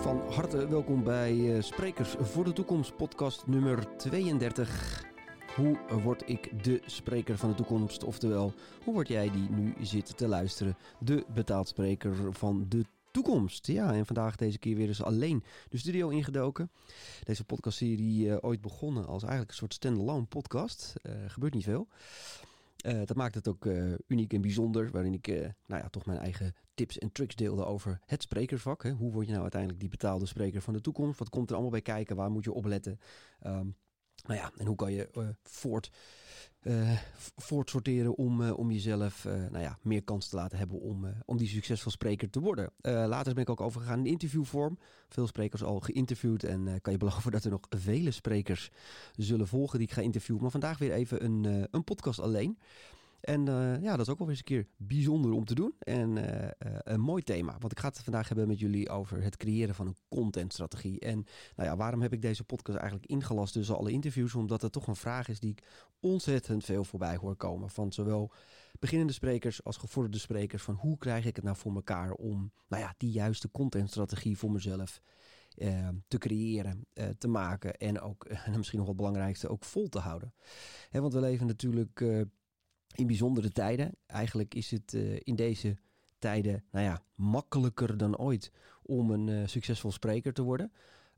Van harte welkom bij eh, Sprekers voor de Toekomst, podcast nummer 32. Hoe word ik de spreker van de toekomst? Oftewel, hoe word jij die nu zit te luisteren, de betaald spreker van de toekomst? Ja, en vandaag deze keer weer eens alleen de studio ingedoken. Deze podcastserie uh, ooit begonnen als eigenlijk een soort standalone podcast. Uh, gebeurt niet veel. Uh, dat maakt het ook uh, uniek en bijzonder, waarin ik uh, nou ja, toch mijn eigen tips en tricks deelde over het sprekersvak. Hè. Hoe word je nou uiteindelijk die betaalde spreker van de toekomst? Wat komt er allemaal bij kijken? Waar moet je opletten? Um, nou ja, en hoe kan je uh, voort, uh, voortsorteren om, uh, om jezelf nou ja, meer kans te laten hebben om, om die succesvol spreker te worden. later ben ik ook overgegaan in interviewvorm. Veel sprekers al geïnterviewd en kan je beloven dat er nog vele sprekers zullen volgen die ik ga interviewen. Maar vandaag weer even een, een podcast alleen. En uh, ja, dat is ook wel eens een keer bijzonder om te doen. En uh, uh, een mooi thema. Want ik ga het vandaag hebben met jullie over het creëren van een contentstrategie. En nou ja, waarom heb ik deze podcast eigenlijk ingelast tussen alle interviews? Omdat het toch een vraag is die ik ontzettend veel voorbij hoor komen. Van zowel beginnende sprekers als gevorderde sprekers. Van hoe krijg ik het nou voor elkaar om nou ja, die juiste contentstrategie voor mezelf te creëren, te maken en ook, uh, misschien nog wat belangrijkste, ook vol te houden. He, want we leven natuurlijk in bijzondere tijden. Eigenlijk is het uh, in deze tijden nou ja, makkelijker dan ooit om een uh, succesvol spreker te worden.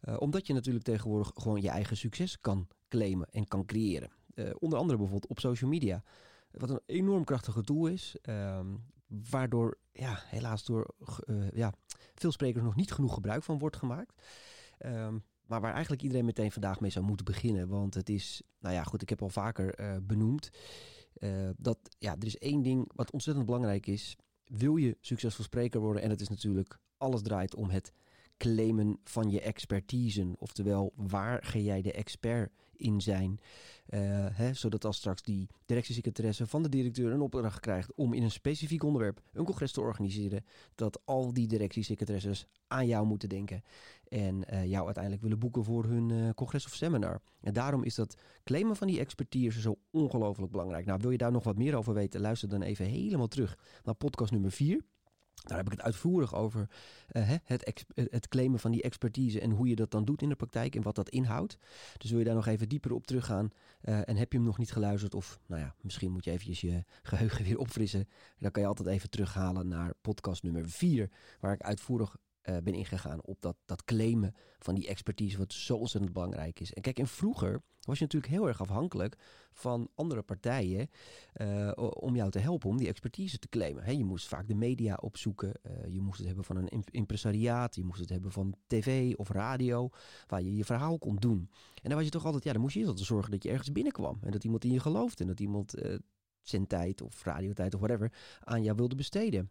Uh, omdat je natuurlijk tegenwoordig gewoon je eigen succes kan claimen en kan creëren. onder andere bijvoorbeeld op social media. Wat een enorm krachtige tool is. Ehm, waardoor ja, helaas door ja, veel sprekers nog niet genoeg gebruik van wordt gemaakt. Um, maar waar eigenlijk iedereen meteen vandaag mee zou moeten beginnen. Want het is, nou ja, goed, ik heb al vaker benoemd. Uh, dat ja, er is één ding wat ontzettend belangrijk is. Wil je succesvol spreker worden? En het is natuurlijk, alles draait om het claimen van je expertise. Oftewel, waar ga jij de expert in zijn? Uh, hè, zodat als straks die directiesecretaresse van de directeur een opdracht krijgt om in een specifiek onderwerp een congres te organiseren, dat al die directiesecretaresses aan jou moeten denken en uh, jou uiteindelijk willen boeken voor hun uh, congres of seminar. En daarom is dat claimen van die expertise zo ongelooflijk belangrijk. Nou, wil je daar nog wat meer over weten? Luister dan even helemaal terug naar podcast nummer 4. Daar heb ik het uitvoerig over uh, het, het claimen van die expertise en hoe je dat dan doet in de praktijk en wat dat inhoudt. Dus wil je daar nog even dieper op teruggaan uh, en heb je hem nog niet geluisterd of nou ja, misschien moet je eventjes je geheugen weer opfrissen. Dan kan je altijd even terughalen naar podcast nummer 4 waar ik uitvoerig uh, ben ingegaan op dat, dat claimen van die expertise, wat zo ontzettend belangrijk is. En kijk, en vroeger was je natuurlijk heel erg afhankelijk van andere partijen uh, om jou te helpen om die expertise te claimen. Je moest vaak de media opzoeken, uh, je moest het hebben van een impresariaat, je moest het hebben van tv of radio, waar je je verhaal kon doen. En dan was je toch altijd, ja, dan moest je altijd zorgen dat je ergens binnenkwam en dat iemand in je geloofde en dat iemand zijn tijd of radiotijd of whatever aan jou wilde besteden.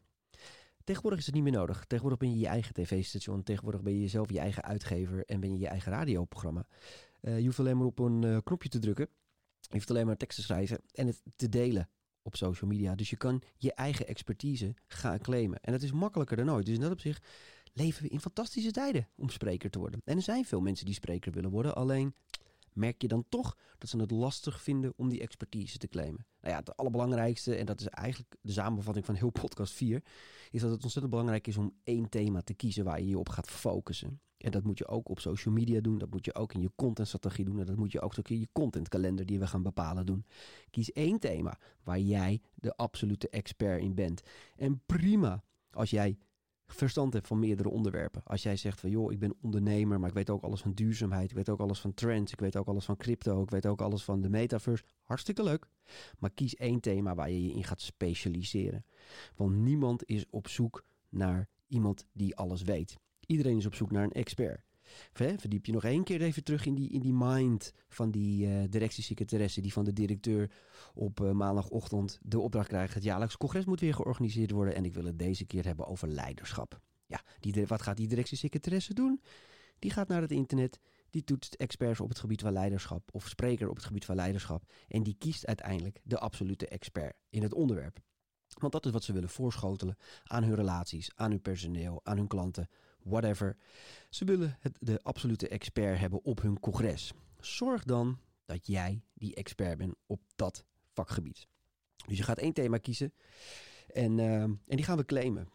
Tegenwoordig is het niet meer nodig. Tegenwoordig ben je je eigen tv-station. Tegenwoordig ben je zelf je eigen uitgever en ben je je eigen radioprogramma. Uh, je hoeft alleen maar op een uh, knopje te drukken. Je hoeft alleen maar tekst te schrijven en het te delen op social media. Dus je kan je eigen expertise gaan claimen. En dat is makkelijker dan ooit. Dus in dat opzicht leven we in fantastische tijden om spreker te worden. En er zijn veel mensen die spreker willen worden. Alleen merk je dan toch dat ze het lastig vinden om die expertise te claimen. Nou ja, het allerbelangrijkste, en dat is eigenlijk de samenvatting van heel podcast 4, is dat het ontzettend belangrijk is om één thema te kiezen waar je je op gaat focussen. En dat moet je ook op social media doen, dat moet je ook in je contentstrategie doen en dat moet je ook in je contentkalender die we gaan bepalen doen. Kies één thema waar jij de absolute expert in bent. En prima als jij verstand hebt van meerdere onderwerpen. Als jij zegt van joh, ik ben ondernemer, maar ik weet ook alles van duurzaamheid, ik weet ook alles van trends, ik weet ook alles van crypto, ik weet ook alles van de metaverse. Hartstikke leuk. Maar kies één thema waar je je in gaat specialiseren. Want niemand is op zoek naar iemand die alles weet. Iedereen is op zoek naar een expert. Verdiep je nog één keer even terug in die, in die mind van die uh, directiesecretaresse, die van de directeur op uh, maandagochtend de opdracht krijgt. Het jaarlijks congres moet weer georganiseerd worden en ik wil het deze keer hebben over leiderschap. Ja, die, wat gaat die directiesecretaresse doen? Die gaat naar het internet, die toetst experts op het gebied van leiderschap of spreker op het gebied van leiderschap en die kiest uiteindelijk de absolute expert in het onderwerp. Want dat is wat ze willen voorschotelen aan hun relaties, aan hun personeel, aan hun klanten, whatever. Ze willen het, de absolute expert hebben op hun congres. Zorg dan dat jij die expert bent op dat vakgebied. Dus je gaat één thema kiezen en, uh, en die gaan we claimen.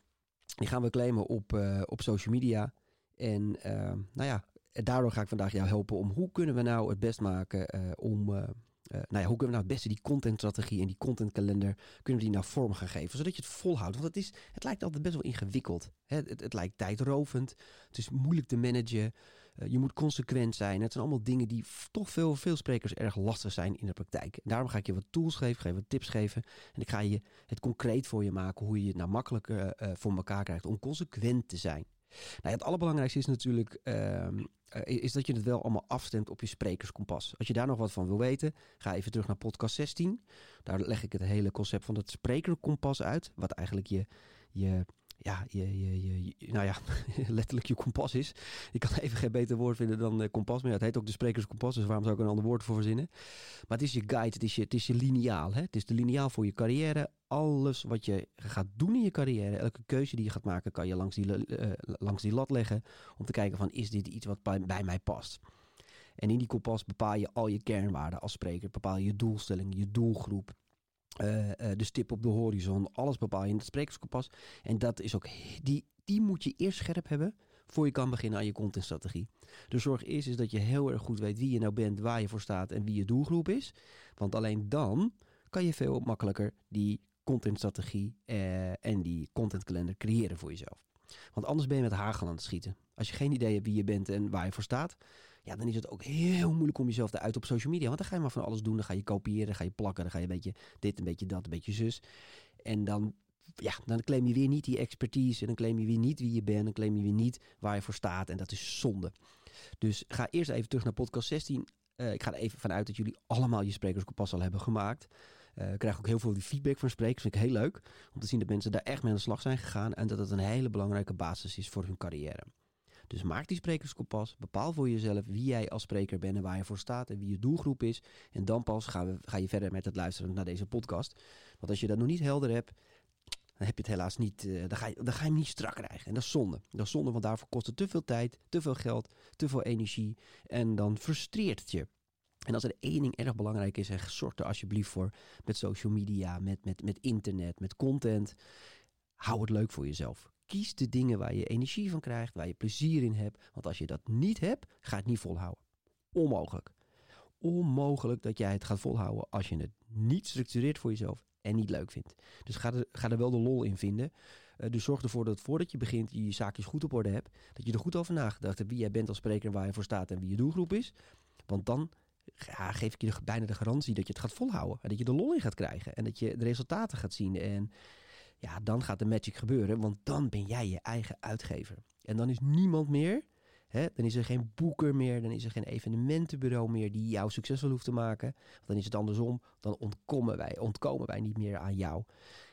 Die gaan we claimen op, uh, op social media. En ehm, nou ja, daardoor ga ik vandaag jou helpen om hoe kunnen we nou het best maken om nou ja, hoe kunnen we nou het beste die contentstrategie en die contentkalender kunnen we die nou vorm gaan geven, zodat je het volhoudt. Want het, is, het lijkt altijd best wel ingewikkeld. Hè? Het, het, lijkt tijdrovend, het is moeilijk te managen, uh, je moet consequent zijn. Het zijn allemaal dingen die toch veel, veel sprekers erg lastig zijn in de praktijk. En daarom ga ik je wat tools geven, ga je wat tips geven en ik ga je het concreet voor je maken hoe je het nou makkelijker uh, voor elkaar krijgt om consequent te zijn. Nou, het allerbelangrijkste is natuurlijk uh, is dat je het wel allemaal afstemt op je sprekerskompas. Als je daar nog wat van wil weten, ga even terug naar podcast 16. Daar leg ik het hele concept van het sprekerkompas uit. Wat eigenlijk je, je ja, je, je, je, nou ja, letterlijk je kompas is. Ik kan even geen beter woord vinden dan uh, kompas. Maar het heet ook de sprekerskompas, dus waarom zou ik een ander woord voor verzinnen? Maar het is je guide, het is je, het is je lineaal. Hè? Het is de lineaal voor je carrière. Alles wat je gaat doen in je carrière, elke keuze die je gaat maken, kan je langs die, uh, langs die lat leggen. Om te kijken van, is dit iets wat bij, bij mij past? En in die kompas bepaal je al je kernwaarden als spreker. Bepaal je doelstelling, je doelgroep, de stip op de horizon, alles bepaal je in het sprekerskompas. En dat is ook, die, die moet je eerst scherp hebben voor je kan beginnen aan je contentstrategie. De zorg is, is dat je heel erg goed weet wie je nou bent, waar je voor staat en wie je doelgroep is. Want alleen dan kan je veel makkelijker die contentstrategie uh, en die contentkalender creëren voor jezelf. Want anders ben je met hagel aan het schieten. Als je geen idee hebt wie je bent en waar je voor staat, ja, dan is het ook heel moeilijk om jezelf te uit op social media. Want dan ga je maar van alles doen. Dan ga je kopiëren, dan ga je plakken, dan ga je een beetje dit, een beetje dat, een beetje zus. En dan, ja, dan claim je weer niet die expertise. En dan claim je weer niet wie je bent. Dan claim je weer niet waar je voor staat. En dat is zonde. Dus ga eerst even terug naar podcast 16. Uh, ik ga er even vanuit dat jullie allemaal je sprekerskompas al hebben gemaakt. Uh, ik krijg ook heel veel feedback van sprekers. Vind ik heel leuk om te zien dat mensen daar echt mee aan de slag zijn gegaan. En dat het een hele belangrijke basis is voor hun carrière. Dus maak die sprekerskompas. Bepaal voor jezelf wie jij als spreker bent en waar je voor staat en wie je doelgroep is. En dan pas we, ga je verder met het luisteren naar deze podcast. Want als je dat nog niet helder hebt, dan heb je het helaas niet. Uh, dan, ga je, dan ga je hem niet strak krijgen. En dat is zonde. Dat is zonde, want daarvoor kost het te veel tijd, te veel geld, te veel energie. En dan frustreert het je. En als er één ding erg belangrijk is, en zorg er alsjeblieft voor met social media, met, met, met internet, met content. Hou het leuk voor jezelf. Kies de dingen waar je energie van krijgt, waar je plezier in hebt. Want als je dat niet hebt, ga het niet volhouden. Onmogelijk. Onmogelijk dat jij het gaat volhouden als je het niet structureert voor jezelf en niet leuk vindt. Dus ga er, ga er wel de lol in vinden. Uh, dus zorg ervoor dat voordat je begint je je zaakjes goed op orde hebt. Dat je er goed over nagedacht hebt wie jij bent als spreker en waar je voor staat en wie je doelgroep is. Want dan geef ik je bijna de garantie dat je het gaat volhouden. En dat je de lol in gaat krijgen. En dat je de resultaten gaat zien. En ja, dan gaat de magic gebeuren, want dan ben jij je eigen uitgever. En dan is niemand meer, hè, dan is er geen boeker meer, dan is er geen evenementenbureau meer die jou succesvol hoeft te maken. Dan is het andersom, dan ontkomen wij, ontkomen wij niet meer aan jou.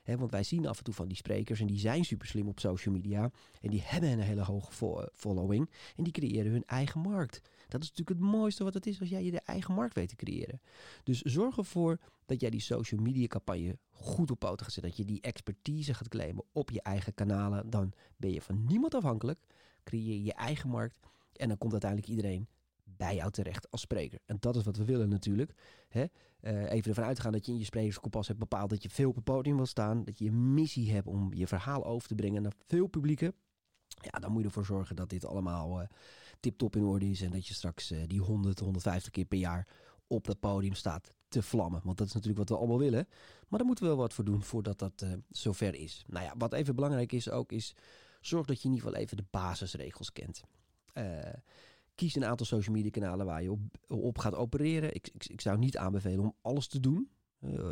Hè, want wij zien af en toe van die sprekers en die zijn super slim op social media en die hebben een hele hoge following en die creëren hun eigen markt. Dat is natuurlijk het mooiste wat het is als jij je eigen markt weet te creëren. Dus zorg ervoor dat jij die social media campagne goed op poten gaat zetten. Dat je die expertise gaat claimen op je eigen kanalen. Dan ben je van niemand afhankelijk. Creëer je eigen markt. En dan komt uiteindelijk iedereen bij jou terecht als spreker. En dat is wat we willen natuurlijk. Hè? Uh, even ervan uitgaan dat je in je sprekerskompas hebt bepaald dat je veel op het podium wil staan. Dat je een missie hebt om je verhaal over te brengen naar veel publieken. Ja, dan moet je ervoor zorgen dat dit allemaal uh, tip-top in orde is. En dat je straks uh, die 100, 150 keer per jaar op dat podium staat te vlammen. Want dat is natuurlijk wat we allemaal willen. Maar daar moeten we wel wat voor doen voordat dat uh, zover is. Nou ja, wat even belangrijk is ook, is zorg dat je in ieder geval even de basisregels kent. Kies een aantal social media kanalen waar je op, op gaat opereren. Ik, ik, ik, zou niet aanbevelen om alles te doen.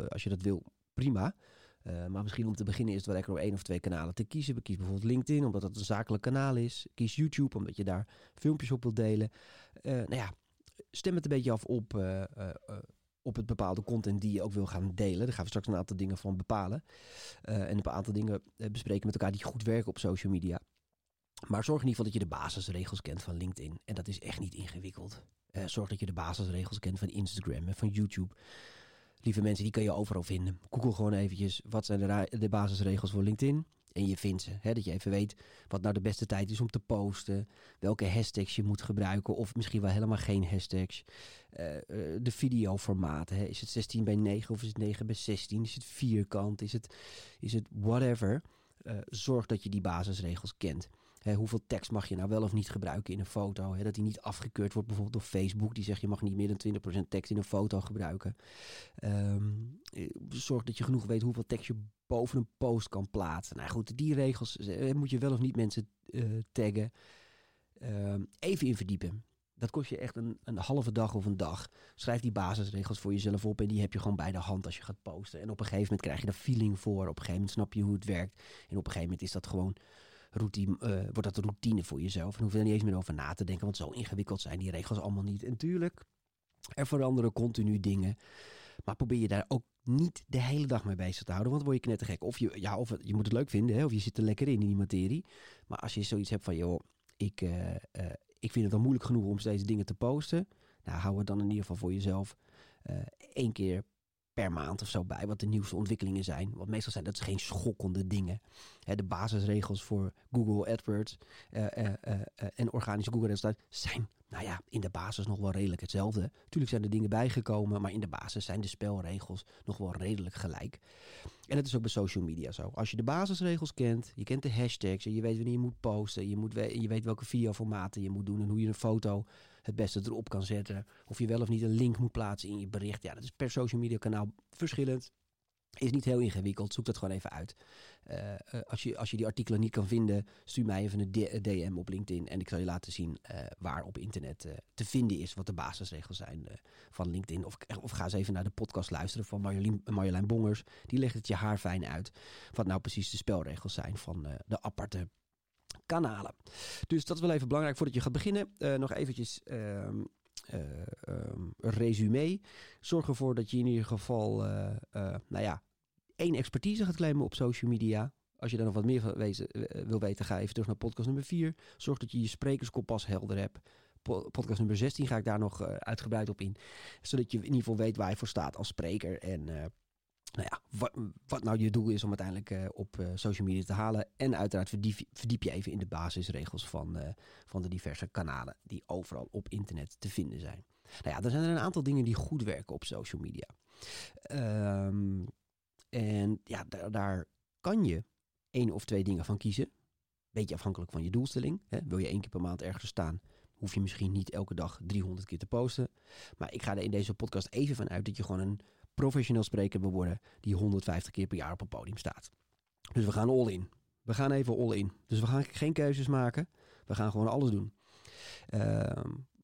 Als je dat wil, prima. Uh, maar misschien om te beginnen is het wel lekker om één of twee kanalen te kiezen. Kies bijvoorbeeld LinkedIn, omdat dat een zakelijk kanaal is. Kies YouTube, omdat je daar filmpjes op wilt delen. Uh, nou ja, stem het een beetje af op, uh, op het bepaalde content die je ook wil gaan delen. Daar gaan we straks een aantal dingen van bepalen. en een aantal dingen bespreken met elkaar die goed werken op social media. Maar zorg in ieder geval dat je de basisregels kent van LinkedIn. En dat is echt niet ingewikkeld. zorg dat je de basisregels kent van Instagram en van YouTube lieve mensen, die kan je overal vinden. Google gewoon eventjes, wat zijn de, de basisregels voor LinkedIn? En je vindt ze. Hè? Dat je even weet wat nou de beste tijd is om te posten. Welke hashtags je moet gebruiken. Of misschien wel helemaal geen hashtags. Uh, uh, de videoformaten. Hè? Is het 16 bij 9 of is het 9 bij 16? Is het vierkant? Is het, is het whatever? Uh, zorg dat je die basisregels kent. Hoeveel tekst mag je nou wel of niet gebruiken in een foto? dat die niet afgekeurd wordt bijvoorbeeld door Facebook. Die zegt je mag niet meer dan 20% tekst in een foto gebruiken. Ehm, zorg dat je genoeg weet hoeveel tekst je boven een post kan plaatsen. Nou goed, die regels moet je wel of niet mensen taggen. Ehm, even in verdiepen. Dat kost je echt een, een halve dag of een dag. Schrijf die basisregels voor jezelf op en die heb je gewoon bij de hand als je gaat posten. En op een gegeven moment krijg je er feeling voor. Op een gegeven moment snap je hoe het werkt. En op een gegeven moment is dat gewoon routine, uh, wordt dat routine voor jezelf. En hoef je er niet eens meer over na te denken, want zo ingewikkeld zijn die regels allemaal niet. En tuurlijk, er veranderen continu dingen. Maar probeer je daar ook niet de hele dag mee bezig te houden, want dan word je knettergek. Of je, ja, of je moet het leuk vinden, hè, of je zit er lekker in, in die materie. Maar als je zoiets hebt van, joh, ik, uh, uh, ik vind het al moeilijk genoeg om steeds dingen te posten. Nou, hou het dan in ieder geval voor jezelf uh, één keer per maand of zo bij wat de nieuwste ontwikkelingen zijn. Want meestal zijn dat geen schokkende dingen. De basisregels voor Google AdWords uh, uh, en organische Google resultaten zijn, nou ja, in de basis nog wel redelijk hetzelfde. Tuurlijk zijn er dingen bijgekomen, maar in de basis zijn de spelregels nog wel redelijk gelijk. En het is ook bij social media zo. Als je de basisregels kent, je kent de hashtags en je weet wanneer je moet posten, je, moet we je weet welke videoformaten je moet doen en hoe je een foto het beste erop kan zetten. Of je wel of niet een link moet plaatsen in je bericht. Ja, dat is per social media kanaal verschillend. Is niet heel ingewikkeld. Zoek dat gewoon even uit. Uh, als, je, als je die artikelen niet kan vinden, stuur mij even een DM op LinkedIn. En ik zal je laten zien uh, waar op internet te vinden is wat de basisregels zijn van LinkedIn. Of, of ga eens even naar de podcast luisteren van Marjolein, Marjolein Bongers. Die legt het je haar fijn uit. Wat nou precies de spelregels zijn van de aparte kanalen. Dus dat is wel even belangrijk voordat je gaat beginnen. Uh, nog eventjes um, uh, um, een resume. Zorg ervoor dat je in ieder geval, uh, nou ja, één expertise gaat claimen op social media. Als je daar nog wat meer van wezen, wil weten, ga even terug naar podcast nummer 4. Zorg dat je je sprekerskompas helder hebt. Podcast nummer 16 ga ik daar nog uitgebreid op in. Zodat je in ieder geval weet waar je voor staat als spreker. En nou ja, wat, wat, nou je doel is om uiteindelijk uh, op uh, social media te halen. En uiteraard verdiep, je even in de basisregels van, uh, van de diverse kanalen die overal op internet te vinden zijn. Nou ja, er zijn er een aantal dingen die goed werken op social media. Um, en ja, daar, daar, kan je één of twee dingen van kiezen. Beetje afhankelijk van je doelstelling. Hè. Wil je één keer per maand ergens staan, hoef je misschien niet elke dag 300 keer te posten. Maar ik ga er in deze podcast even van uit dat je gewoon een professioneel spreker wil worden die 150 keer per jaar op een podium staat. Dus we gaan all in. We gaan even all in. Dus we gaan geen keuzes maken. We gaan gewoon alles doen. Uh,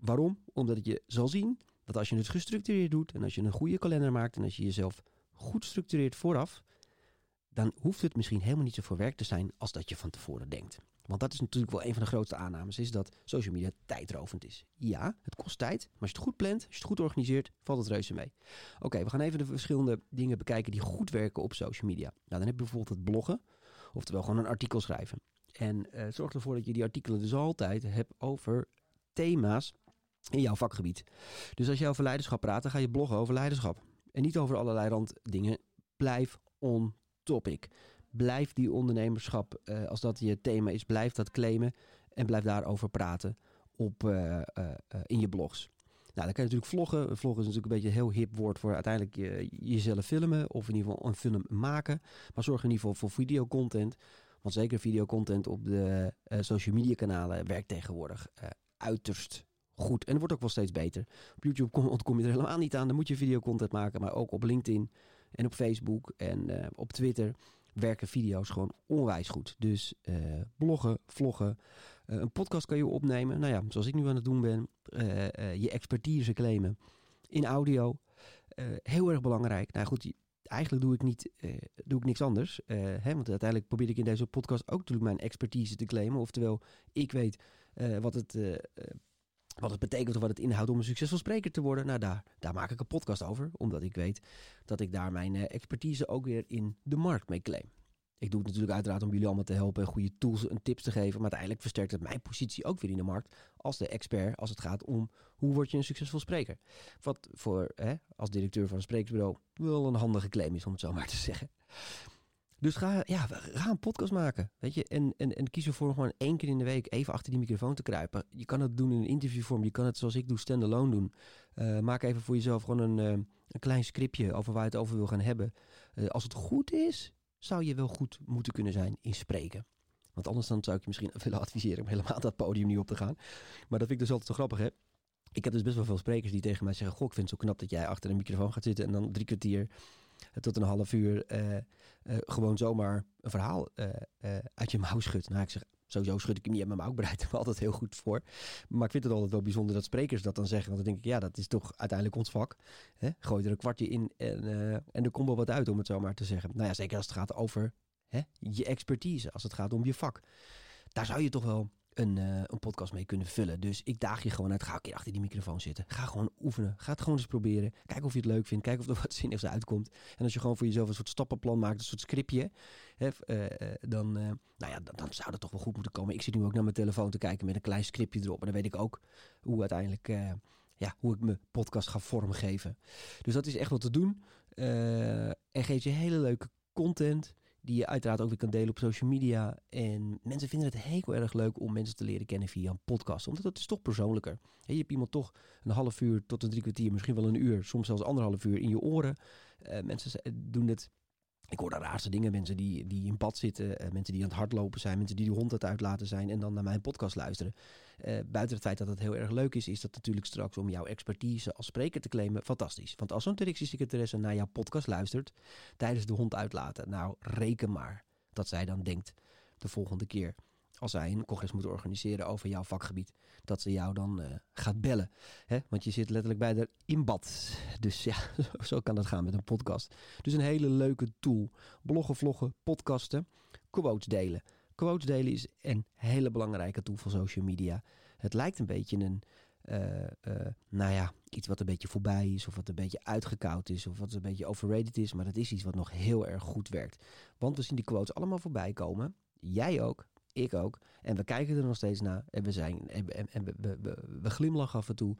waarom? Omdat je zal zien dat als je het gestructureerd doet en als je een goede kalender maakt en als je jezelf goed structureert vooraf, dan hoeft het misschien helemaal niet zo voor werk te zijn als dat je van tevoren denkt. Want dat is natuurlijk wel een van de grootste aannames, is dat social media tijdrovend is. Ja, het kost tijd, maar als je het goed plant, als je het goed organiseert, valt het reuze mee. Oké, we gaan even de verschillende dingen bekijken die goed werken op social media. Nou, dan heb je bijvoorbeeld het bloggen, oftewel gewoon een artikel schrijven. En uh, zorg ervoor dat je die artikelen dus altijd hebt over thema's in jouw vakgebied. Dus als je over leiderschap praat, dan ga je bloggen over leiderschap. En niet over allerlei randdingen. Blijf on topic. Blijf die ondernemerschap, uh, als dat je thema is, blijf dat claimen. En blijf daarover praten op, uh, uh, in je blogs. Nou, dan kan je natuurlijk vloggen. Vloggen is natuurlijk een beetje een heel hip woord voor uiteindelijk je, jezelf filmen. Of in ieder geval een film maken. Maar zorg in ieder geval voor videocontent. Want zeker videocontent op de social media kanalen werkt tegenwoordig uiterst goed. En het wordt ook wel steeds beter. Op YouTube kom, ontkom je er helemaal niet aan. Dan moet je videocontent maken. Maar ook op LinkedIn en op Facebook en op Twitter werken video's gewoon onwijs goed. Dus uh, bloggen, vloggen, uh, een podcast kan je opnemen. Nou ja, zoals ik nu aan het doen ben, uh, je expertise claimen in audio. heel erg belangrijk. Nou goed, eigenlijk doe ik, niet, doe ik niks anders. Hè, want uiteindelijk probeer ik in deze podcast ook natuurlijk mijn expertise te claimen. Oftewel, ik weet wat het wat het betekent of wat het inhoudt om een succesvol spreker te worden. Nou, daar, daar maak ik een podcast over. Omdat ik weet dat ik daar mijn uh, expertise ook weer in de markt mee claim. Ik doe het natuurlijk uiteraard om jullie allemaal te helpen, goede tools en tips te geven. Maar uiteindelijk versterkt het mijn positie ook weer in de markt als de expert als het gaat om hoe word je een succesvol spreker. Wat voor hè, als directeur van een sprekersbureau wel een handige claim is om het zo maar te zeggen. Dus ga, ja, ga een podcast maken. Weet je? En, en, en kies ervoor gewoon één keer in de week even achter die microfoon te kruipen. Je kan het doen in een interviewvorm. Je kan het zoals ik doe, standalone doen. Uh, maak even voor jezelf gewoon een, uh, een klein scriptje over waar je het over wil gaan hebben. Uh, als het goed is, zou je wel goed moeten kunnen zijn in spreken. Want anders dan zou ik je misschien willen adviseren om helemaal dat podium niet op te gaan. Maar dat vind ik dus altijd zo grappig, hè. Ik heb dus best wel veel sprekers die tegen mij zeggen... Goh, ik vind het zo knap dat jij achter een microfoon gaat zitten... en dan drie kwartier tot een half uur uh, uh, gewoon zomaar een verhaal uh, uit je mouw schudt. Nou, ik zeg, sowieso schud ik hem niet uit mijn mouw. Ik bereid hem altijd heel goed voor. Maar ik vind het altijd wel bijzonder dat sprekers dat dan zeggen. Want dan denk ik, ja, dat is toch uiteindelijk ons vak. Hè? Gooi er een kwartje in en, en er komt wel wat uit, om het zo maar te zeggen. Nou ja, zeker als het gaat over hè, je expertise. Als het gaat om je vak. Daar zou je toch wel een, uh, een podcast mee kunnen vullen. Dus ik daag je gewoon uit. Ga een keer achter die microfoon zitten. Ga gewoon oefenen. Ga het gewoon eens proberen. Kijk of je het leuk vindt. Kijk of er wat zinnigs uitkomt. En als je gewoon voor jezelf een soort stappenplan maakt, een soort scriptje, hè, uh, dan, uh, nou ja, dan, dan, zou dat toch wel goed moeten komen. Ik zit nu ook naar mijn telefoon te kijken met een klein scriptje erop. En dan weet ik ook hoe uiteindelijk, ja, hoe ik mijn podcast ga vormgeven. Dus dat is echt wat te doen. en geeft je hele leuke content die je uiteraard ook weer kan delen op social media. En mensen vinden het heel erg leuk om mensen te leren kennen via een podcast. Omdat het is toch persoonlijker. Je hebt iemand toch een half uur tot een drie kwartier, misschien wel een uur, soms zelfs anderhalf uur in je oren. Uh, mensen doen het ik hoor de raarste dingen. Mensen die, die in pad zitten. Uh, mensen die aan het hardlopen zijn. Mensen die de hond het uitlaten zijn. En dan naar mijn podcast luisteren. Uh, buiten het feit dat het heel erg leuk is. Is dat natuurlijk straks om jouw expertise als spreker te claimen. Fantastisch. Want als zo'n directiesecretaresse naar jouw podcast luistert. Tijdens de hond uitlaten. Nou, reken maar dat zij dan denkt de volgende keer als zij een congres moeten organiseren over jouw vakgebied, dat ze jou dan uh, gaat bellen. Hè? Want je zit letterlijk bij de inbad. Dus ja, zo kan dat gaan met een podcast. Dus een hele leuke tool. Bloggen, vloggen, podcasten, quotes delen. Quotes delen is een hele belangrijke tool van social media. Het lijkt een beetje een, uh, uh, nou ja, iets wat een beetje voorbij is, of wat een beetje uitgekoud is, of wat een beetje overrated is. Maar dat is iets wat nog heel erg goed werkt. Want we zien die quotes allemaal voorbij komen. Jij ook, ik ook. En we kijken er nog steeds naar. En we, zijn, en, en, en we, we, we, glimlachen af en toe.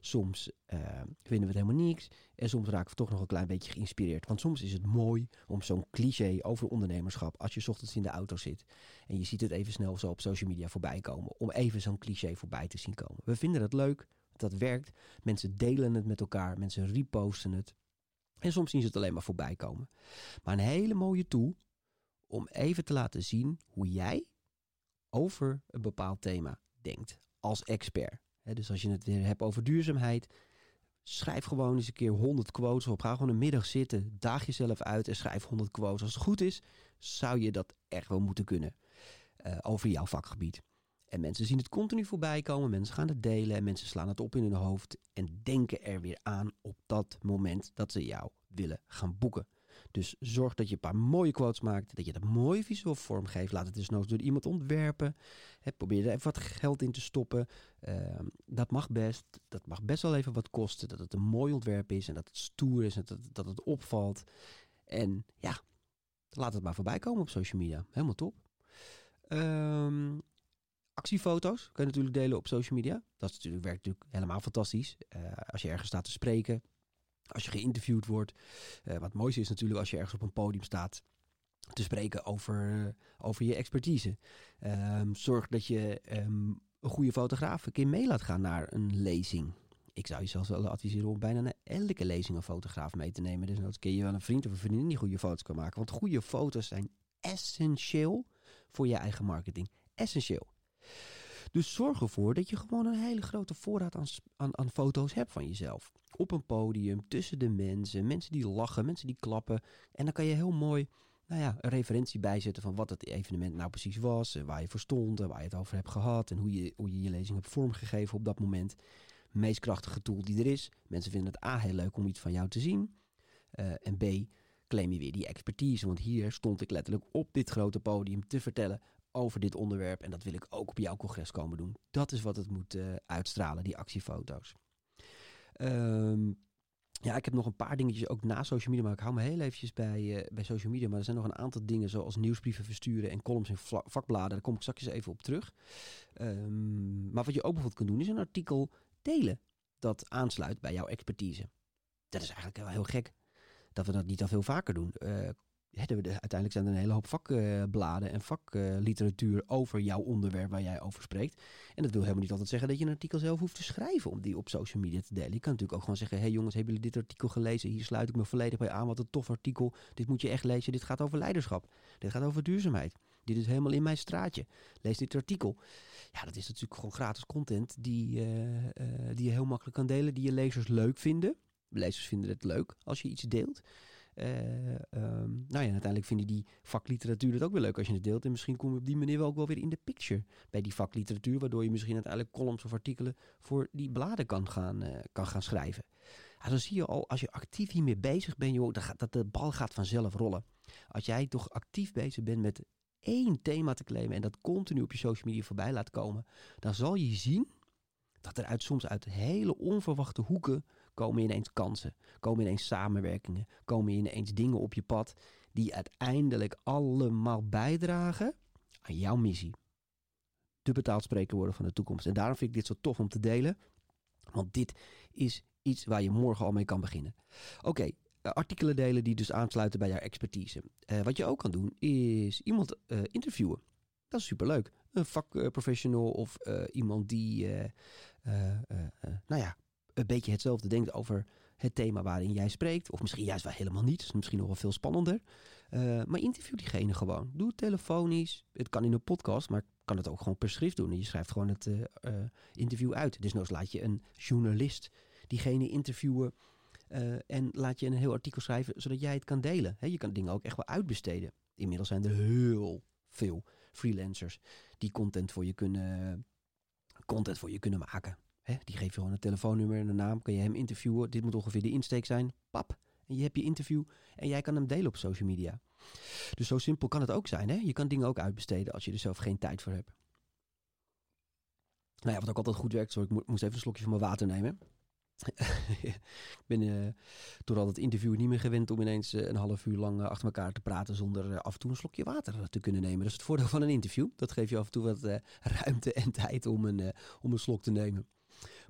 Soms uh, vinden we het helemaal niks. En soms raken we toch nog een klein beetje geïnspireerd. Want soms is het mooi om zo'n cliché over ondernemerschap. Als je ochtends in de auto zit. En je ziet het even snel zo op social media voorbij komen. Om even zo'n cliché voorbij te zien komen. We vinden het leuk. Dat werkt. Mensen delen het met elkaar. Mensen reposten het. En soms zien ze het alleen maar voorbij komen. Maar een hele mooie tool om even te laten zien hoe jij over een bepaald thema denkt als expert. dus als je het weer hebt over duurzaamheid, schrijf gewoon eens een keer 100 quotes op. Ga gewoon een middag zitten, daag jezelf uit en schrijf 100 quotes. Als het goed is, zou je dat echt wel moeten kunnen uh, over jouw vakgebied. En mensen zien het continu voorbij komen, mensen gaan het delen en mensen slaan het op in hun hoofd en denken er weer aan op dat moment dat ze jou willen gaan boeken. Dus zorg dat je een paar mooie quotes maakt. Dat je dat mooi visueel vormgeeft. Laat het dus nog door iemand ontwerpen. Probeer er even wat geld in te stoppen. Uh, dat mag best. Dat mag best wel even wat kosten. Dat het een mooi ontwerp is. En dat het stoer is. En dat, dat het opvalt. En ja, laat het maar voorbij komen op social media. Helemaal top. Um, actiefoto's kun je natuurlijk delen op social media. Dat is natuurlijk, werkt natuurlijk helemaal fantastisch. Uh, als je ergens staat te spreken als je geïnterviewd wordt. Uh, wat het mooiste is natuurlijk als je ergens op een podium staat te spreken over, uh, over je expertise. Um, zorg dat je um, een goede fotograaf een keer mee laat gaan naar een lezing. Ik zou je zelfs wel adviseren om bijna naar elke lezing een fotograaf mee te nemen. Dus dan kun je wel een vriend of een vriendin die goede foto's kan maken. Want goede foto's zijn essentieel voor je eigen marketing. Essentieel. Dus zorg ervoor dat je gewoon een hele grote voorraad aan, aan, aan foto's hebt van jezelf. Op een podium, tussen de mensen, mensen die lachen, mensen die klappen. En dan kan je heel mooi nou ja, een referentie bijzetten van wat het evenement nou precies was. En waar je voor stond en waar je het over hebt gehad. En hoe je hoe je, je lezing hebt vormgegeven op dat moment. Meest krachtige tool die er is. Mensen vinden het A heel leuk om iets van jou te zien. Uh, en B, claim je weer die expertise. Want hier stond ik letterlijk op dit grote podium te vertellen over dit onderwerp. En dat wil ik ook op jouw congres komen doen. Dat is wat het moet uh, uitstralen, die actiefoto's. Um, ja, ik heb nog een paar dingetjes ook na social media, maar ik hou me heel eventjes bij, uh, bij social media. Maar er zijn nog een aantal dingen zoals nieuwsbrieven versturen en columns in vakbladen. Daar kom ik straks even op terug. Um, maar wat je ook bijvoorbeeld kan doen is een artikel delen dat aansluit bij jouw expertise. Dat is eigenlijk wel heel gek dat we dat niet al veel vaker doen. Uh, uiteindelijk zijn er een hele hoop vakbladen en vakliteratuur over jouw onderwerp waar jij over spreekt. En dat wil helemaal niet altijd zeggen dat je een artikel zelf hoeft te schrijven om die op social media te delen. Je kan natuurlijk ook gewoon zeggen, hey jongens, hebben jullie dit artikel gelezen? Hier sluit ik me volledig bij aan, wat een tof artikel. Dit moet je echt lezen, dit gaat over leiderschap. Dit gaat over duurzaamheid. Dit is helemaal in mijn straatje. Lees dit artikel. Ja, dat is natuurlijk gewoon gratis content die, uh, uh, die je heel makkelijk kan delen, die je lezers leuk vinden. Lezers vinden het leuk als je iets deelt. Um, nou ja, uiteindelijk vinden die vakliteratuur het ook weer leuk als je het deelt. En misschien kom je op die manier wel ook wel weer in de picture bij die vakliteratuur. Waardoor je misschien uiteindelijk columns of artikelen voor die bladen kan gaan, uh, kan gaan schrijven. Dan zie je al, als je actief hiermee bezig bent, joh, dat, dat de bal gaat vanzelf rollen. Als jij toch actief bezig bent met één thema te claimen en dat continu op je social media voorbij laat komen, dan zal je zien dat er uit, soms uit hele onverwachte hoeken komen ineens kansen, komen ineens samenwerkingen, komen ineens dingen op je pad die uiteindelijk allemaal bijdragen aan jouw missie. De betaald spreker worden van de toekomst. En daarom vind ik dit zo tof om te delen, want dit is iets waar je morgen al mee kan beginnen. Oké, okay, artikelen delen die dus aansluiten bij jouw expertise. Uh, wat je ook kan doen is iemand uh, interviewen. Dat is superleuk. Een vakprofessional of iemand die, nou ja, een beetje hetzelfde denkt over het thema waarin jij spreekt. Of misschien juist wel helemaal niet. Misschien nog wel veel spannender. maar interview diegene gewoon. Doe het telefonisch. Het kan in een podcast, maar kan het ook gewoon per schrift doen. En je schrijft gewoon het interview uit. Dus nou laat je een journalist diegene interviewen. En laat je een heel artikel schrijven, zodat jij het kan delen. Je kan dingen ook echt wel uitbesteden. Inmiddels zijn er heel veel freelancers die content voor je kunnen, content voor je kunnen maken. He, die geven gewoon een telefoonnummer en een naam. Kan je hem interviewen. Dit moet ongeveer de insteek zijn. Pap. En je hebt je interview en jij kan hem delen op social media. Dus zo simpel kan het ook zijn. Hè? Je kan dingen ook uitbesteden als je er zelf geen tijd voor hebt. Nou ja, wat ook altijd goed werkt. Sorry, ik moest even een slokje van mijn water nemen. ik ben uh, door al het interview niet meer gewend om ineens uh, een half uur lang uh, achter elkaar te praten zonder af en toe een slokje water te kunnen nemen. Dat is het voordeel van een interview. Dat geeft je af en toe wat ruimte en tijd om een, om een slok te nemen.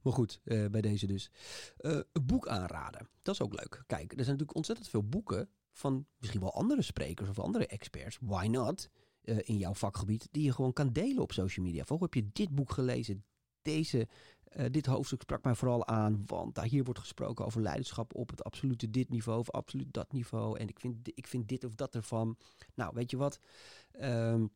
Maar goed, bij deze dus. een boek aanraden. Dat is ook leuk. Kijk, er zijn natuurlijk ontzettend veel boeken van misschien wel andere sprekers of andere experts. Why not? in jouw vakgebied, die je gewoon kan delen op social media. Volgens heb je dit boek gelezen, deze dit hoofdstuk sprak mij vooral aan, want daar hier wordt gesproken over leiderschap op het absolute dit niveau of absoluut dat niveau. En ik vind, ik vind dit of dat ervan. Nou, weet je wat? Um,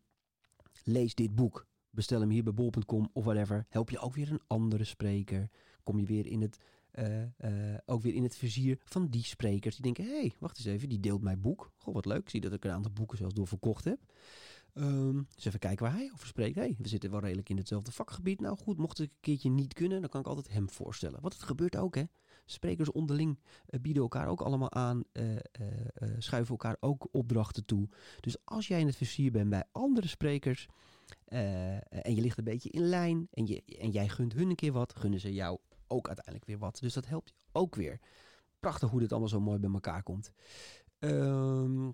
lees dit boek. Bestel hem hier bij bol.com of whatever. Help je ook weer een andere spreker. Kom je weer in het, uh, uh, ook weer in het vizier van die sprekers. Die denken, hé, hey, wacht eens even, die deelt mijn boek. Goh, wat leuk. Ik zie dat ik een aantal boeken zelfs door verkocht heb. Dus even kijken waar hij over spreekt. Hey, we zitten wel redelijk in hetzelfde vakgebied. Nou goed, mocht het een keertje niet kunnen, dan kan ik altijd hem voorstellen. Want het gebeurt ook, hè. Sprekers onderling uh, bieden elkaar ook allemaal aan, schuiven elkaar ook opdrachten toe. Dus als jij in het vizier bent bij andere sprekers en je ligt een beetje in lijn en, je, en jij gunt hun een keer wat, gunnen ze jou ook uiteindelijk weer wat. Dus dat helpt ook weer. Prachtig hoe dit allemaal zo mooi bij elkaar komt. Um,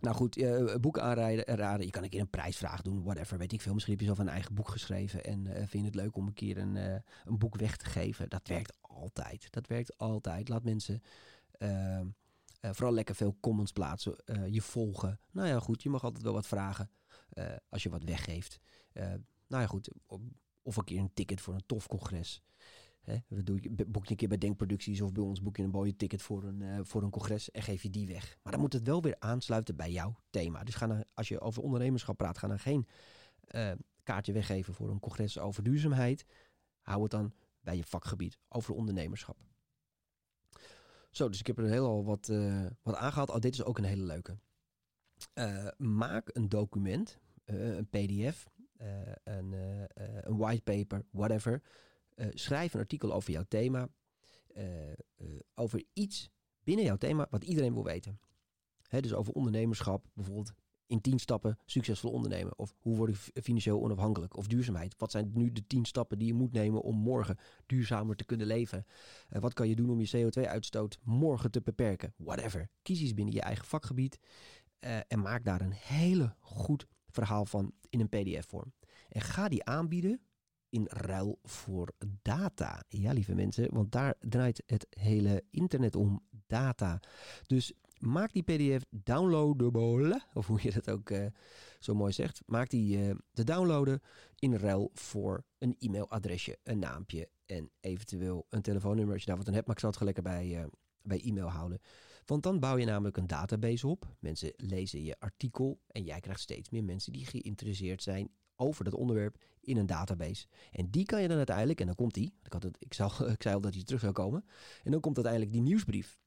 nou goed, uh, boeken aanraden. Raden. Je kan een keer een prijsvraag doen, whatever. Weet ik veel. Misschien heb je zelf een eigen boek geschreven. En vind je het leuk om een keer een, een boek weg te geven. Dat werkt altijd. Dat werkt altijd. Laat mensen ehm, vooral lekker veel comments plaatsen. je volgen. Nou ja, goed. Je mag altijd wel wat vragen als je wat weggeeft. nou ja, goed. Of een keer een ticket voor een tof congres. Hè, boek je een keer bij Denkproducties of bij ons boek je een mooie ticket voor een, uh, voor een congres en geef je die weg. Maar dan moet het wel weer aansluiten bij jouw thema. Dus ga naar, als je over ondernemerschap praat, ga dan geen kaartje weggeven voor een congres over duurzaamheid. Hou het dan bij je vakgebied over ondernemerschap. Zo, dus ik heb er heel al wat, uh, wat aangehaald. Oh, dit is ook een hele leuke. Maak een document, een PDF, een, een whitepaper, whatever schrijf een artikel over jouw thema. Over iets binnen jouw thema wat iedereen wil weten. Hè, dus over ondernemerschap, bijvoorbeeld in tien stappen succesvol ondernemen. Of hoe word ik financieel onafhankelijk? Of duurzaamheid. Wat zijn nu de tien stappen die je moet nemen om morgen duurzamer te kunnen leven? wat kan je doen om je CO2-uitstoot morgen te beperken? Whatever. Kies iets binnen je eigen vakgebied. En maak daar een hele goed verhaal van in een PDF-vorm. En ga die aanbieden in ruil voor data. Ja, lieve mensen, want daar draait het hele internet om. Data. Dus maak die PDF downloadable, of hoe je dat ook uh, zo mooi zegt. Maak die uh, te downloaden in ruil voor een e-mailadresje, een naampje en eventueel een telefoonnummer als je daar wat aan hebt. Maar ik zal het gelijk bij, bij e-mail houden. Want dan bouw je namelijk een database op. Mensen lezen je artikel en jij krijgt steeds meer mensen die geïnteresseerd zijn over dat onderwerp in een database. En die kan je dan uiteindelijk, en dan komt die, ik, had het, ik, ik zei al dat hij terug zou komen, en dan komt uiteindelijk die nieuwsbrief.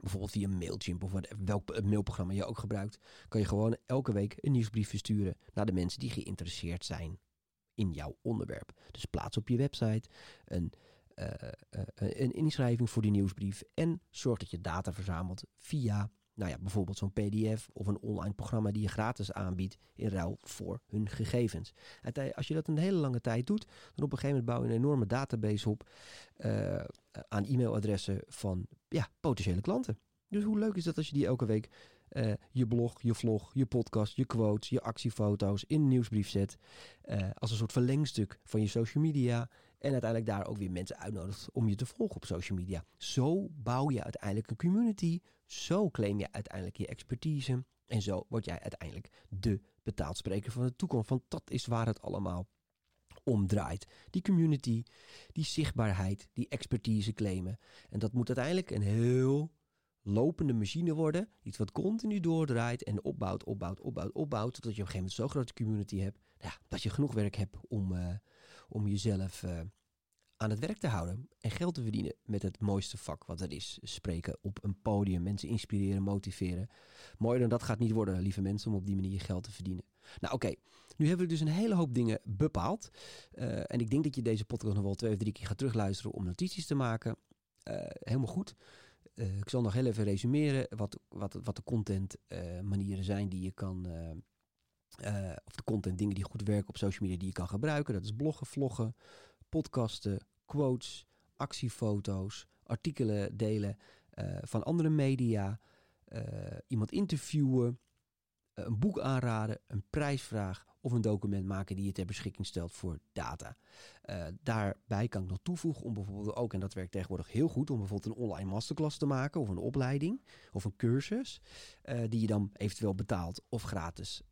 Bijvoorbeeld via Mailchimp of welk mailprogramma je ook gebruikt, kan je gewoon elke week een nieuwsbrief versturen naar de mensen die geïnteresseerd zijn in jouw onderwerp. Dus plaats op je website een, uh, uh, een inschrijving voor die nieuwsbrief en zorg dat je data verzamelt via nou ja, bijvoorbeeld zo'n PDF of een online programma die je gratis aanbiedt in ruil voor hun gegevens. Als je dat een hele lange tijd doet, dan op een gegeven moment bouw je een enorme database op aan e-mailadressen van ja, potentiële klanten. Dus hoe leuk is dat als je die elke week je blog, je vlog, je podcast, je quotes, je actiefoto's in een nieuwsbrief zet. Als een soort verlengstuk van je social media. En uiteindelijk daar ook weer mensen uitnodigt om je te volgen op social media. Zo bouw je uiteindelijk een community. Zo claim je uiteindelijk je expertise. En zo word jij uiteindelijk de betaald spreker van de toekomst. Want dat is waar het allemaal om draait. Die community, die zichtbaarheid, die expertise claimen. En dat moet uiteindelijk een heel lopende machine worden. Iets wat continu doordraait en opbouwt, opbouwt, opbouwt, opbouwt. Totdat je op een gegeven moment zo'n grote community hebt. Ja, dat je genoeg werk hebt om, uh, om jezelf uh, aan het werk te houden. En geld te verdienen met het mooiste vak wat er is. Spreken op een podium, mensen inspireren, motiveren. Mooier dan dat gaat niet worden, lieve mensen, om op die manier geld te verdienen. Nou oké, nu hebben we dus een hele hoop dingen bepaald. Uh, en ik denk dat je deze podcast nog wel twee of drie keer gaat terugluisteren om notities te maken. helemaal goed. Ik zal nog heel even resumeren wat, wat, wat de content uh, manieren zijn die je kan. Uh, of de content dingen die goed werken op social media die je kan gebruiken. Dat is bloggen, vloggen, podcasten, quotes, actiefoto's, artikelen delen van andere media, iemand interviewen, een boek aanraden, een prijsvraag of een document maken die je ter beschikking stelt voor data. Daarbij kan ik nog toevoegen om bijvoorbeeld ook, en dat werkt tegenwoordig heel goed, om bijvoorbeeld een online masterclass te maken of een opleiding of een cursus, die je dan eventueel betaalt of gratis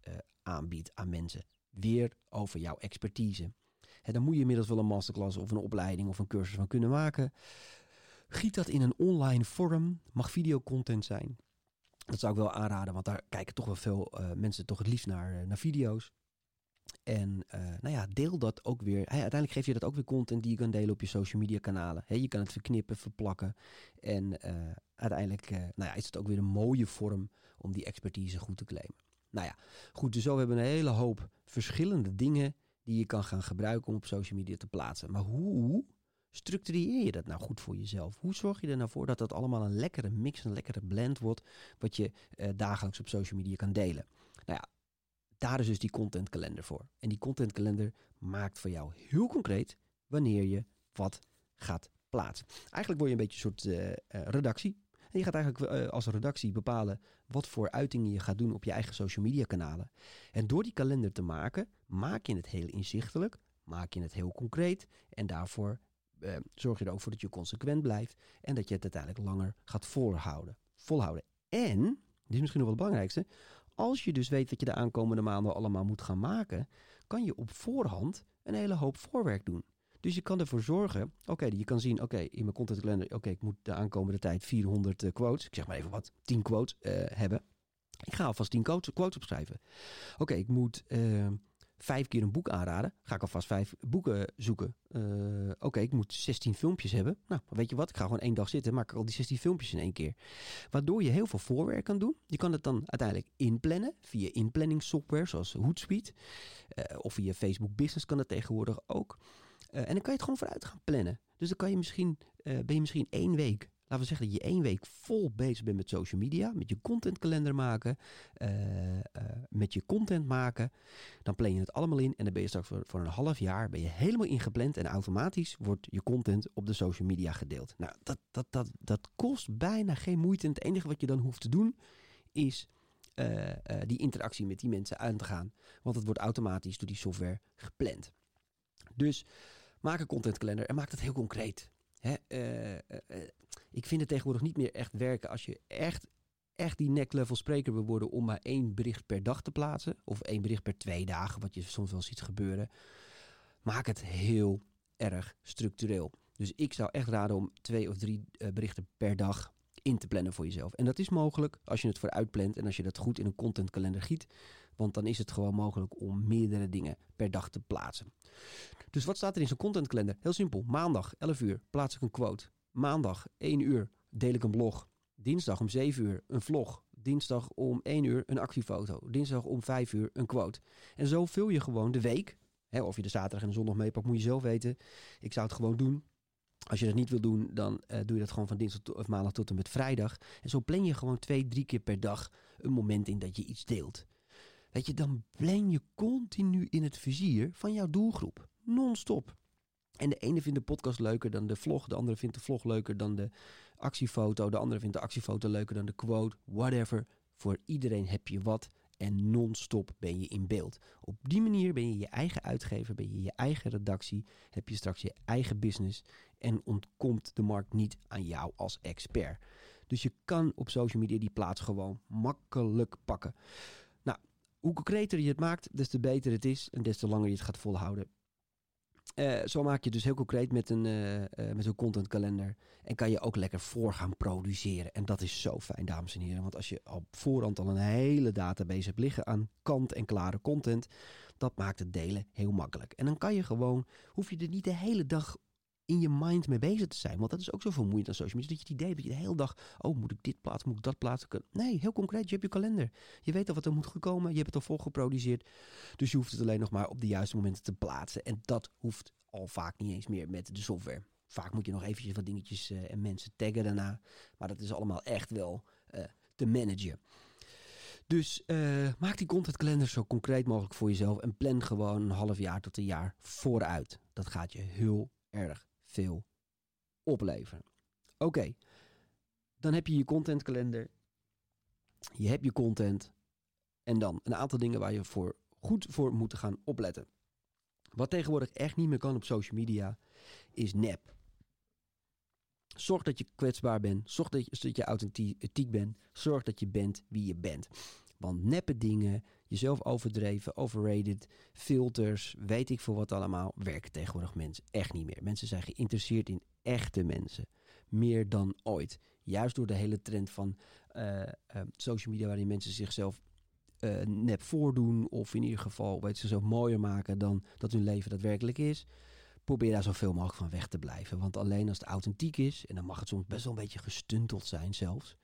aanbiedt aan mensen. Weer over jouw expertise. Dan moet je inmiddels wel een masterclass of een opleiding of een cursus van kunnen maken. Giet dat in een online vorm, mag videocontent zijn. Dat zou ik wel aanraden, want daar kijken toch wel veel uh, mensen toch het liefst naar, uh, naar video's. En uh, nou ja, deel dat ook weer. Uiteindelijk geef je dat ook weer content die je kan delen op je social media kanalen. Je kan het verknippen, verplakken. En uiteindelijk nou ja, is het ook weer een mooie vorm om die expertise goed te claimen. Nou ja, goed, dus zo hebben we een hele hoop verschillende dingen die je kan gaan gebruiken om op social media te plaatsen. Maar hoe structureer je dat nou goed voor jezelf? Hoe zorg je er nou voor dat dat allemaal een lekkere mix, een lekkere blend wordt, wat je uh, dagelijks op social media kan delen? Nou ja, daar is dus die contentkalender voor. En die contentkalender maakt voor jou heel concreet wanneer je wat gaat plaatsen. Eigenlijk word je een beetje een soort uh, uh, redactie. Je gaat eigenlijk uh, als redactie bepalen wat voor uitingen je gaat doen op je eigen social media kanalen. En door die kalender te maken, maak je het heel inzichtelijk, maak je het heel concreet. En daarvoor uh, zorg je er ook voor dat je consequent blijft en dat je het uiteindelijk langer gaat volhouden. volhouden. En, dit is misschien nog wel het belangrijkste, als je dus weet wat je de aankomende maanden allemaal moet gaan maken, kan je op voorhand een hele hoop voorwerk doen. Dus je kan ervoor zorgen, oké, je kan zien, oké, in mijn content calendar, oké, ik moet de aankomende tijd 400 uh, quotes, ik zeg maar even wat, 10 quotes uh, hebben. Ik ga alvast 10 quotes, opschrijven. Oké, ik moet uh, vijf keer een boek aanraden. Ga ik alvast vijf boeken zoeken. Uh, Oké, ik moet 16 filmpjes hebben. Nou, weet je wat? Ik ga gewoon één dag zitten. Maak ik al die 16 filmpjes in één keer. Waardoor je heel veel voorwerk kan doen. Je kan het dan uiteindelijk inplannen via inplanningssoftware zoals Hootsuite. Of via Facebook Business kan het tegenwoordig ook. Uh, en dan kan je het gewoon vooruit gaan plannen. Dus dan kan je misschien, ben je misschien één week laten we zeggen dat je één week vol bezig bent met social media, met je contentkalender maken, uh, met je content maken. Dan plan je het allemaal in en dan ben je straks voor, een half jaar ben je helemaal ingepland en automatisch wordt je content op de social media gedeeld. Nou, dat, dat, dat, dat kost bijna geen moeite. En het enige wat je dan hoeft te doen is die interactie met die mensen aan te gaan. Want het wordt automatisch door die software gepland. Dus maak een contentkalender en maak het heel concreet. Hè, uh, uh, ik vind het tegenwoordig niet meer echt werken als je echt, echt die neck-level spreker wil worden om maar één bericht per dag te plaatsen. Of één bericht per twee dagen, wat je soms wel ziet gebeuren. Maak het heel erg structureel. Dus ik zou echt raden om twee of drie berichten per dag in te plannen voor jezelf. En dat is mogelijk als je het vooruit plant en als je dat goed in een contentkalender giet. Want dan is het gewoon mogelijk om meerdere dingen per dag te plaatsen. Dus wat staat er in zo'n contentkalender? Heel simpel. Maandag 11 uur plaats ik een quote. Maandag 1 uur deel ik een blog. Dinsdag om 7 uur een vlog. Dinsdag om 1 uur een actiefoto. Dinsdag om 5 uur een quote. En zo vul je gewoon de week. Of je de zaterdag en de zondag meepakt, moet je zelf weten. Ik zou het gewoon doen. Als je dat niet wil doen, dan uh, doe je dat gewoon van dinsdag of maandag tot en met vrijdag. En zo plan je gewoon twee, drie keer per dag een moment in dat je iets deelt. Weet je, dan plan je continu in het vizier van jouw doelgroep. Non-stop. En de ene vindt de podcast leuker dan de vlog. De andere vindt de vlog leuker dan de actiefoto. De andere vindt de actiefoto leuker dan de quote. Whatever. Voor iedereen heb je wat. En non-stop ben je in beeld. Op die manier ben je je eigen uitgever, ben je je eigen redactie, heb je straks je eigen business en ontkomt de markt niet aan jou als expert. Dus je kan op social media die plaats gewoon makkelijk pakken. Hoe concreter je het maakt, des te beter het is en des te langer je het gaat volhouden. Uh, zo maak je dus heel concreet met een, uh, uh, met zo'n contentkalender. En kan je ook lekker voor gaan produceren. En dat is zo fijn, dames en heren. Want als je op voorhand al een hele database hebt liggen aan kant-en-klare content. Dat maakt het delen heel makkelijk. En dan kan je gewoon, hoef je er niet de hele dag in je mind mee bezig te zijn. Want dat is ook zo vermoeiend aan social media. Dat je het idee hebt dat je de hele dag, oh moet ik dit plaatsen, moet ik dat plaatsen. Nee, heel concreet, je hebt je kalender. Je weet al wat er moet gekomen, je hebt het al volgeproduceerd. Dus je hoeft het alleen nog maar op de juiste momenten te plaatsen. En dat hoeft al vaak niet eens meer met de software. Vaak moet je nog eventjes wat dingetjes uh, en mensen taggen daarna. Maar dat is allemaal echt wel uh, te managen. Dus uh, maak die contentkalender zo concreet mogelijk voor jezelf. En plan gewoon een half jaar tot een jaar vooruit. Dat gaat je heel erg veel opleveren. Oké, dan heb je je contentkalender. Je hebt je content. En dan een aantal dingen waar je voor goed voor moet gaan opletten. Wat tegenwoordig echt niet meer kan op social media is nep. Zorg dat je kwetsbaar bent. Zorg dat je, dat je authentiek bent. Zorg dat je bent wie je bent. Want neppe dingen, jezelf overdreven, overrated, filters, weet ik veel wat allemaal, werken tegenwoordig mensen echt niet meer. Mensen zijn geïnteresseerd in echte mensen. Meer dan ooit. Juist door de hele trend van uh, uh, social media, waarin mensen zichzelf uh, nep voordoen. Of in ieder geval weet ze zo mooier maken dan dat hun leven daadwerkelijk is. Probeer daar zoveel mogelijk van weg te blijven. Want alleen als het authentiek is, en dan mag het soms best wel een beetje gestunteld zijn zelfs.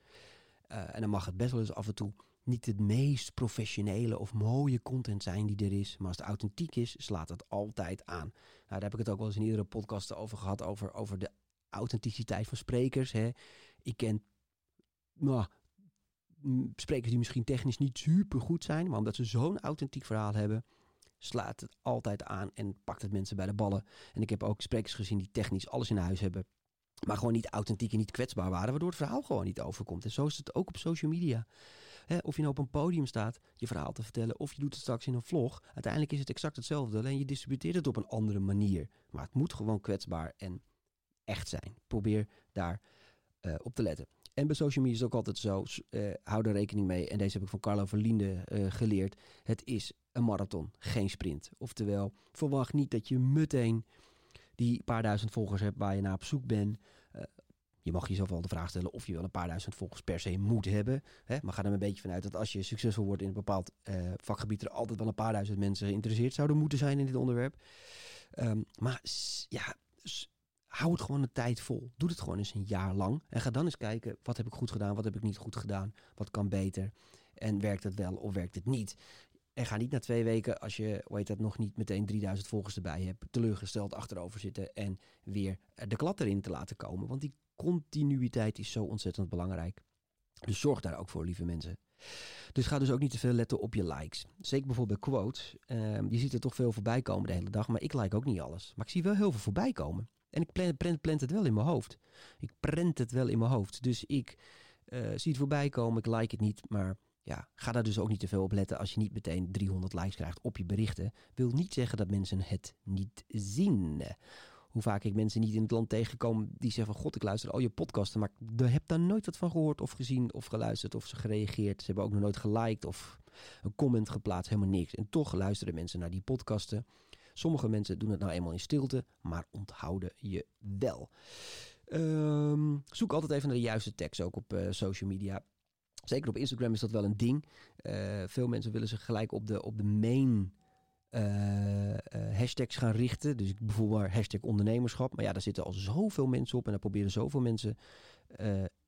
En dan mag het best wel eens af en toe niet het meest professionele of mooie content zijn die er is. Maar als het authentiek is, slaat het altijd aan. Nou, daar heb ik het ook wel eens in iedere podcast over gehad. Over, over de authenticiteit van sprekers. Hè. Ik ken nou, sprekers die misschien technisch niet super goed zijn. Maar omdat ze zo'n authentiek verhaal hebben, slaat het altijd aan en pakt het mensen bij de ballen. En ik heb ook sprekers gezien die technisch alles in huis hebben. Maar gewoon niet authentiek en niet kwetsbaar waren, waardoor het verhaal gewoon niet overkomt. En zo is het ook op social media. Of je nou op een podium staat je verhaal te vertellen, of je doet het straks in een vlog. Uiteindelijk is het exact hetzelfde, alleen je distributeert het op een andere manier. Maar het moet gewoon kwetsbaar en echt zijn. Probeer daar uh, op te letten. En bij social media is het ook altijd zo, uh, hou er rekening mee. En deze heb ik van Carlo Verlinde uh, geleerd. Het is een marathon, geen sprint. Oftewel, verwacht niet dat je meteen die paar duizend volgers hebt waar je naar op zoek bent. Je mag jezelf wel de vraag stellen of je wel een paar duizend volgers per se moet hebben. Hè? Maar ga er een beetje vanuit dat als je succesvol wordt in een bepaald uh, vakgebied, er altijd wel een paar duizend mensen geïnteresseerd zouden moeten zijn in dit onderwerp. Um, maar ja, hou het gewoon een tijd vol. Doe het gewoon eens een jaar lang. En ga dan eens kijken, wat heb ik goed gedaan, wat heb ik niet goed gedaan, wat kan beter. En werkt het wel of werkt het niet? En ga niet na twee weken, als je, heet dat, nog niet meteen 3000 volgers erbij hebt, teleurgesteld achterover zitten en weer de klad erin te laten komen. Want die continuïteit is zo ontzettend belangrijk. Dus zorg daar ook voor, lieve mensen. Dus ga dus ook niet te veel letten op je likes. Zeker bijvoorbeeld bij quotes. Uh, je ziet er toch veel voorbij komen de hele dag, maar ik like ook niet alles. Maar ik zie wel heel veel voorbij komen. En ik plant het wel in mijn hoofd. Ik prent het wel in mijn hoofd. Dus ik uh, zie het voorbij komen, ik like het niet, maar ja, ga daar dus ook niet te veel op letten als je niet meteen 300 likes krijgt op je berichten. Wil niet zeggen dat mensen het niet zien. Hoe vaak ik mensen niet in het land tegenkom die zeggen van god, ik luister al je podcasten, maar ik heb daar nooit wat van gehoord of gezien of geluisterd of ze gereageerd. Ze hebben ook nog nooit geliked of een comment geplaatst, helemaal niks. En toch luisteren mensen naar die podcasten. Sommige mensen doen het nou eenmaal in stilte, maar onthouden je wel. Ehm, zoek altijd even naar de juiste tekst ook op social media. Zeker op Instagram is dat wel een ding. veel mensen willen zich gelijk op de, op de main hashtags gaan richten. Dus bijvoorbeeld hashtag ondernemerschap. Maar ja, daar zitten al zoveel mensen op en daar proberen zoveel mensen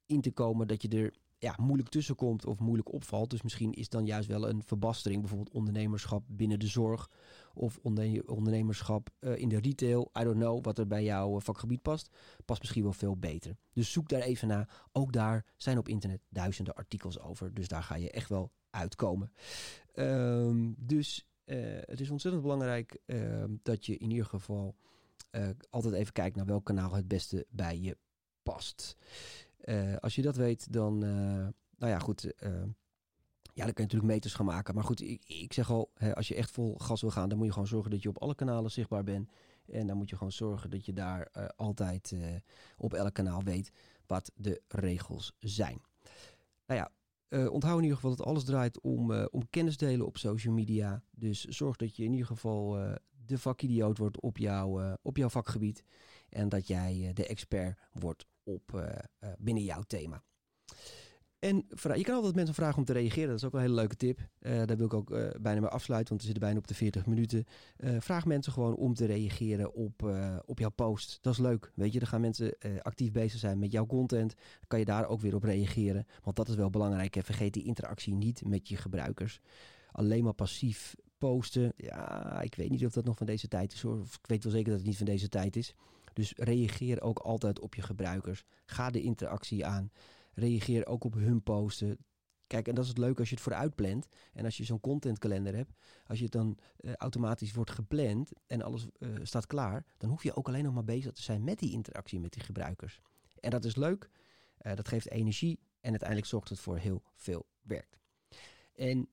in te komen dat je er ja, moeilijk tussenkomt of moeilijk opvalt. Dus misschien is dan juist wel een verbastering. Bijvoorbeeld ondernemerschap binnen de zorg. Of ondernemerschap in de retail. I don't know wat er bij jouw eh, vakgebied past. Past misschien wel veel beter. Dus zoek daar even naar. Ook daar zijn op internet duizenden artikels over. Dus daar ga je echt wel uitkomen. Um, dus het is ontzettend belangrijk uh, dat je in ieder geval altijd even kijkt naar welk kanaal het beste bij je past. Uh, als je dat weet, dan, nou ja, goed. Ja, dan kun je natuurlijk meters gaan maken. Maar goed, ik, ik zeg al, hè, als je echt vol gas wil gaan, dan moet je gewoon zorgen dat je op alle kanalen zichtbaar bent. En dan moet je gewoon zorgen dat je daar altijd op elk kanaal weet wat de regels zijn. Nou ja, uh, onthoud in ieder geval dat alles draait om, uh, om kennis delen op social media. Dus zorg dat je in ieder geval uh, de vakidioot wordt op, jou, op jouw vakgebied. En dat jij de expert wordt op, binnen jouw thema. En je kan altijd mensen vragen om te reageren. Dat is ook een hele leuke tip. Uh, daar wil ik ook uh, bijna mee afsluiten, want we zitten bijna op de 40 minuten. Uh, vraag mensen gewoon om te reageren op, op jouw post. Dat is leuk. Weet je, dan gaan mensen actief bezig zijn met jouw content. Dan kan je daar ook weer op reageren. Want dat is wel belangrijk. Hè. Vergeet die interactie niet met je gebruikers. Alleen maar passief posten. Ja, ik weet niet of dat nog van deze tijd is. Of ik weet wel zeker dat het niet van deze tijd is. Dus reageer ook altijd op je gebruikers. Ga de interactie aan. Reageer ook op hun posten. Kijk, en dat is het leuke als je het vooruit plant. En als je zo'n contentkalender hebt, als je het dan uh, automatisch wordt gepland en alles uh, staat klaar, dan hoef je ook alleen nog maar bezig te zijn met die interactie met die gebruikers. En dat is leuk, uh, dat geeft energie en uiteindelijk zorgt het voor heel veel werk. En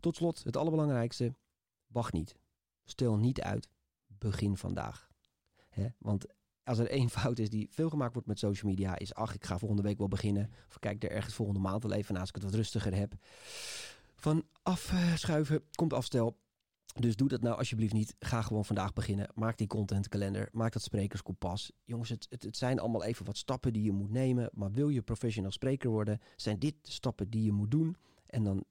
tot slot, het allerbelangrijkste, wacht niet. Stel niet uit, begin vandaag. Want als er één fout is die veel gemaakt wordt met social media, is ach, ik ga volgende week wel beginnen. Of kijk er ergens volgende maand wel even na als ik het wat rustiger heb. Van afschuiven komt afstel. Dus doe dat nou alsjeblieft niet. Ga gewoon vandaag beginnen. Maak die contentkalender. Maak dat sprekerskompas. Jongens, het, het, het, zijn allemaal even wat stappen die je moet nemen. Maar wil je professional spreker worden, zijn dit de stappen die je moet doen. En dan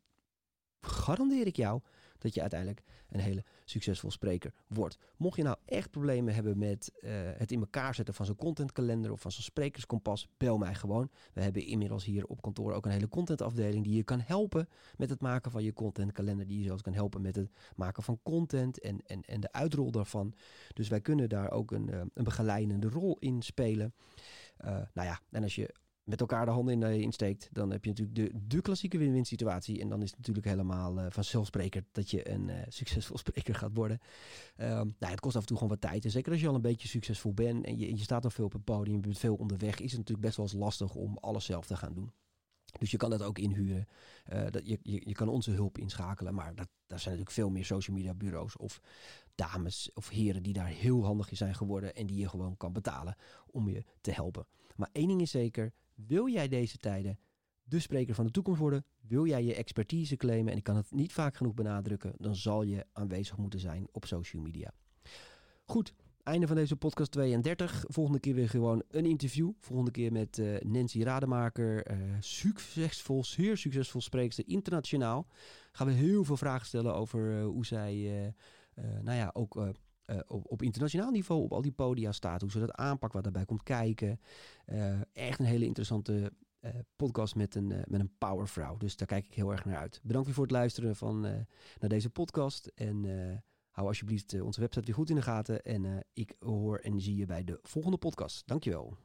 garandeer ik jou dat je uiteindelijk een hele succesvol spreker wordt. Mocht je nou echt problemen hebben met uh, het in elkaar zetten van zo'n contentkalender of van zo'n sprekerskompas, bel mij gewoon. We hebben inmiddels hier op kantoor ook een hele contentafdeling die je kan helpen met het maken van je contentkalender. Die je zelfs kan helpen met het maken van content en, en, en de uitrol daarvan. Dus wij kunnen daar ook een, uh, een begeleidende rol in spelen. Uh, nou ja, en als je met elkaar de handen in, uh, insteekt, dan heb je natuurlijk de, de klassieke win-win situatie. En dan is het natuurlijk helemaal uh, vanzelfsprekend dat je een uh, succesvol spreker gaat worden. Um, nou, het kost af en toe gewoon wat tijd. En zeker als je al een beetje succesvol bent en je, je staat al veel op het podium, je bent veel onderweg, is het natuurlijk best wel eens lastig om alles zelf te gaan doen. Dus je kan dat ook inhuren. Uh, dat je, je, je kan onze hulp inschakelen. Maar dat, daar zijn natuurlijk veel meer social media bureaus of dames of heren die daar heel handig in zijn geworden. En die je gewoon kan betalen om je te helpen. Maar één ding is zeker, wil jij deze tijden de spreker van de toekomst worden? Wil jij je expertise claimen? En ik kan het niet vaak genoeg benadrukken. Dan zal je aanwezig moeten zijn op social media. Goed, einde van deze podcast 32. Volgende keer weer gewoon een interview. Volgende keer met uh, Nancy Rademaker. Uh, succesvol, zeer succesvol spreekster internationaal. Gaan we heel veel vragen stellen over uh, hoe zij, nou ja, ook op, op, internationaal niveau op al die podia staat. Hoe ze dat aanpakken, wat daarbij komt kijken. Echt een hele interessante podcast met een, met een powervrouw. Dus daar kijk ik heel erg naar uit. Bedankt weer voor het luisteren van, naar deze podcast. En hou alsjeblieft onze website weer goed in de gaten. En ik hoor en zie je bij de volgende podcast. Dankjewel.